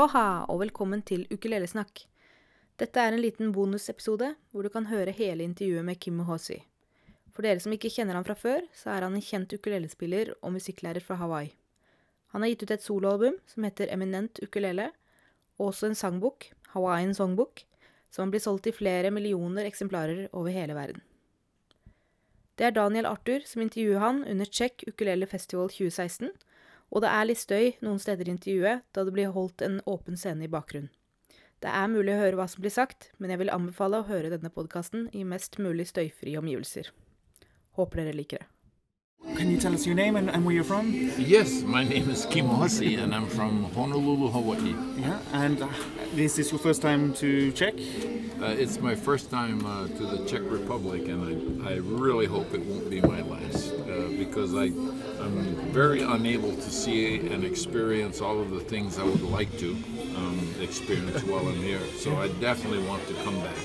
Aloha og velkommen til Ukulelesnakk. Dette er en liten bonusepisode hvor du kan høre hele intervjuet med Kim Hosi. For dere som ikke kjenner ham fra før, så er han en kjent ukulelespiller og musikklærer fra Hawaii. Han har gitt ut et soloalbum som heter Eminent ukulele, og også en sangbok, Hawaiian Songbook, som blir solgt i flere millioner eksemplarer over hele verden. Det er Daniel Arthur som intervjuer han under Czech Ukulele Festival 2016, og det er litt støy noen steder i intervjuet, da det blir holdt en åpen scene i bakgrunnen. Det er mulig å høre hva som blir sagt, men jeg vil anbefale å høre denne podkasten i mest mulig støyfrie omgivelser. Håper dere liker det. Can you tell us your name and, and where you're from? Yes, my name is Kimo Hussey and I'm from Honolulu, Hawaii. Yeah, and uh, this is your first time to Czech? Uh, it's my first time uh, to the Czech Republic and I, I really hope it won't be my last uh, because I, I'm very unable to see and experience all of the things I would like to um, experience while I'm here. So I definitely want to come back.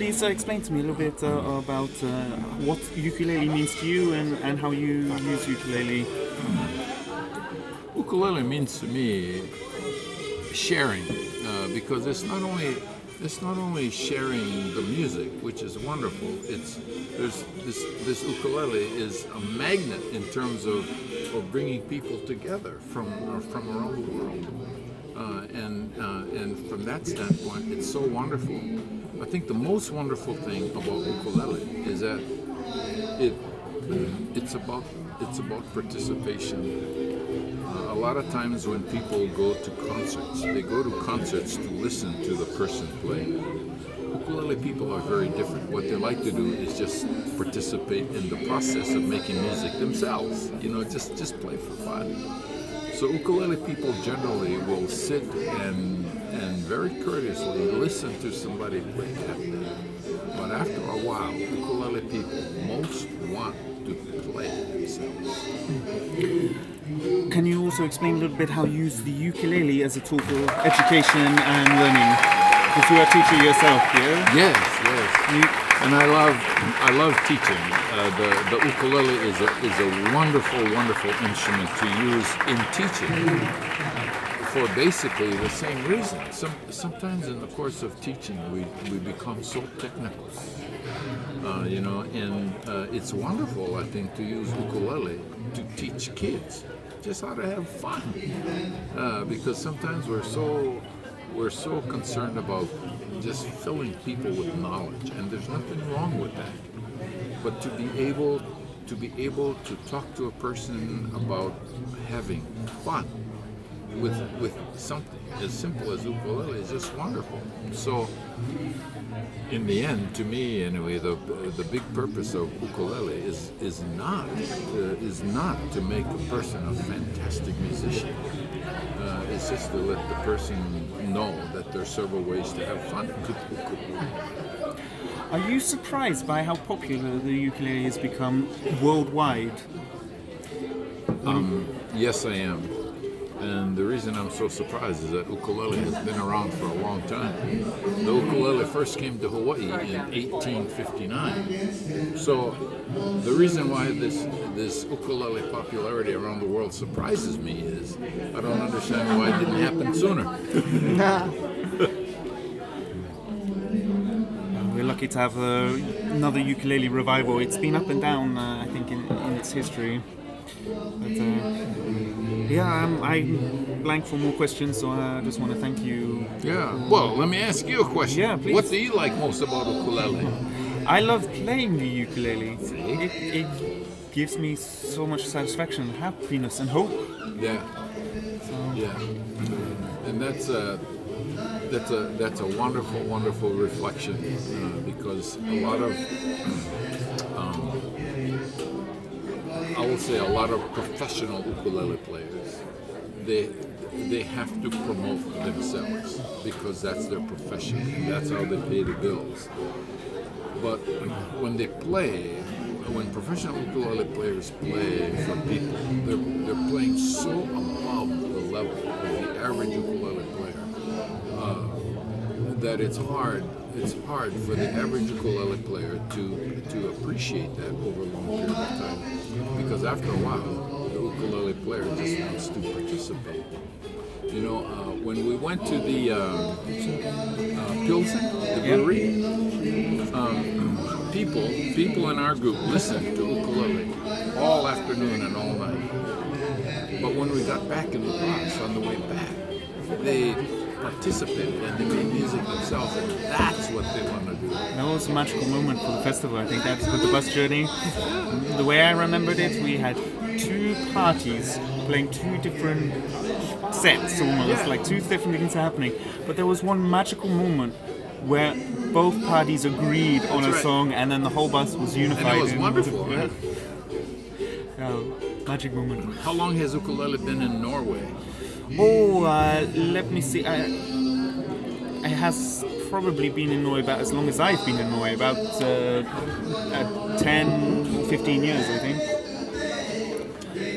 Please uh, explain to me a little bit uh, about uh, what ukulele means to you and, and how you use ukulele. Ukulele means to me sharing because it's not only it's not only sharing the music, which is wonderful. It's there's this this ukulele is a magnet in terms of of bringing people together from from around the world, uh, and uh, and from that standpoint, it's so wonderful. I think the most wonderful thing about ukulele is that it it's about it's about participation. Uh, a lot of times when people go to concerts, they go to concerts to listen to the person playing. Ukulele people are very different. What they like to do is just participate in the process of making music themselves. You know, just just play for fun. So ukulele people generally will sit and and very courteously listen to somebody play that. But after a while, ukulele people most want to play themselves. Can you also explain a little bit how you use the ukulele as a tool for education and learning? Because you are a teacher yourself, yeah? Yes, yes. You- And I love, I love teaching. Uh, the the ukulele is a is a wonderful, wonderful instrument to use in teaching for basically the same reason. Some sometimes in the course of teaching, we we become so technical. Uh, you know, and uh, it's wonderful, I think, to use ukulele to teach kids just how to have fun. Uh, because sometimes we're so we're so concerned about just filling people with knowledge, and there's nothing wrong with that. But to be able to be able to talk to a person about having fun with with something as simple as ukulele is just wonderful. So in the end, to me anyway, the the big purpose of ukulele is is not uh, is not to make a person a fantastic musician. Uh, it's just to let the person know that there are several ways to have fun with ukulele. Are you surprised by how popular the ukulele has become worldwide? Um, Yes, I am. Reason I'm so surprised is that ukulele has been around for a long time. The ukulele first came to Hawaii in 1859. So the reason why this this ukulele popularity around the world surprises me is I don't understand why it didn't happen sooner. We're lucky to have uh, another ukulele revival. It's been up and down, uh, I think, in, in its history. But uh, yeah, I'm, I'm blank for more questions, so I just want to thank you. Yeah. Well, let me ask you a question. Yeah, please. What do you like most about ukulele? I love playing the ukulele. It, it gives me so much satisfaction, happiness, and hope. Yeah. Yeah. And that's a that's a that's a wonderful, wonderful reflection uh, because a lot of I will say a lot of professional ukulele players they they have to promote themselves because that's their profession that's how they pay the bills. But when they play, when professional ukulele players play for people, they're, they're playing so above the level of the average ukulele player uh, that it's hard. It's hard for the average ukulele player to to appreciate that over a long period of time, because after a while, the ukulele player just wants to participate. You know, uh, when we went to the uh, uh, Pilsen, the brewery, um, people people in our group listened to ukulele all afternoon and all night. But when we got back in the bus on the way back, they participated and they made music themselves, and that's what they want to do. That was a magical moment for the festival. I think that's with the bus journey. The way I remembered it, we had two parties playing two different sets almost, Yeah. like two different things happening. But there was one magical moment where both parties agreed on a right. song and then the whole bus was unified. And it was wonderful. Yeah. Yeah, magic moment. How long has ukulele been in Norway? Oh, uh, let me see. Uh, it has probably been in Norway about as long as I've been in Norway, about uh, uh, 10, 15 years, I think.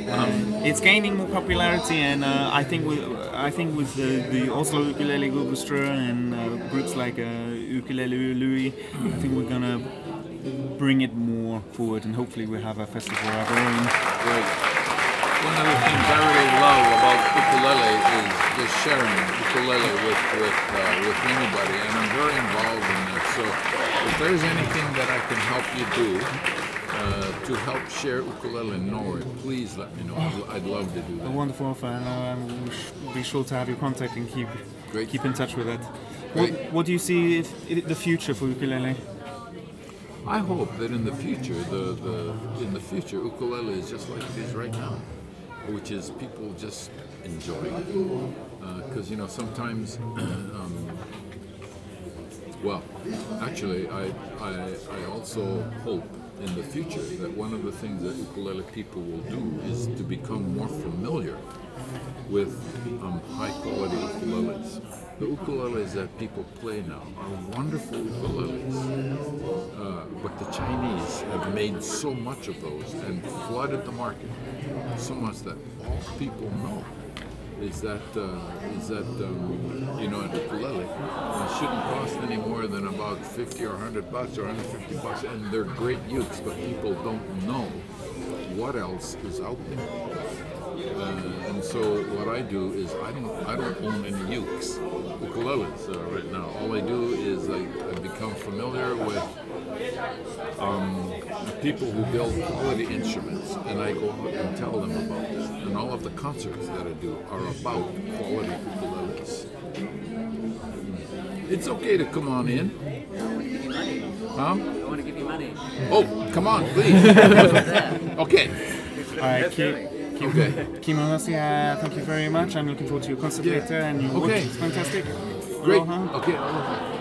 Um, it's gaining more popularity, and uh, I think with I think with the, the Oslo Ukulele Orchestra and uh, groups like uh, Ukulele Louis, I think we're gonna bring it more forward, and hopefully we have a festival of our own. One of the things I really love about ukulele is just sharing ukulele with with uh, with anybody, and I'm very involved in this. So if there's anything that I can help you do uh, to help share ukulele in Norway, please let me know. I'd, I'd love to do A that. wonderful offer, and uh, we'll sh- be sure to have your contact and keep Great. keep in touch with it. What, what do you see if, i the future for ukulele? I hope that in the future, the, the in the future, ukulele is just like it is right now, which is people just enjoying. Because you know sometimes, um, well, actually, I, I I also hope in the future that one of the things that ukulele people will do is to become more familiar with um, high quality ukuleles. The ukuleles that people play now are wonderful ukuleles. Uh, but the Chinese have made so much of those and flooded the market so much that all people know is that uh, is that um, you know an ukulele uh, shouldn't cost any more than about 50 or 100 bucks or 150 bucks, and they're great ukes, but people don't know what else is out there. Uh, and so what I do is I don't I don't own any ukes, ukuleles uh, right now. All I do is I, I become familiar with um, people who build quality instruments, and I go out and tell them about that. And all of the concerts that I do are about quality ukuleles. It's okay to come on in. Huh? I want to give you money. Oh, come on, please. okay. All right, Ki- Kim, Okay. Kimo Hussey, uh, thank you very much. I'm looking forward to your concert Yeah. later, and your Okay. watch is fantastic. Great. Aloha. Okay. aloha.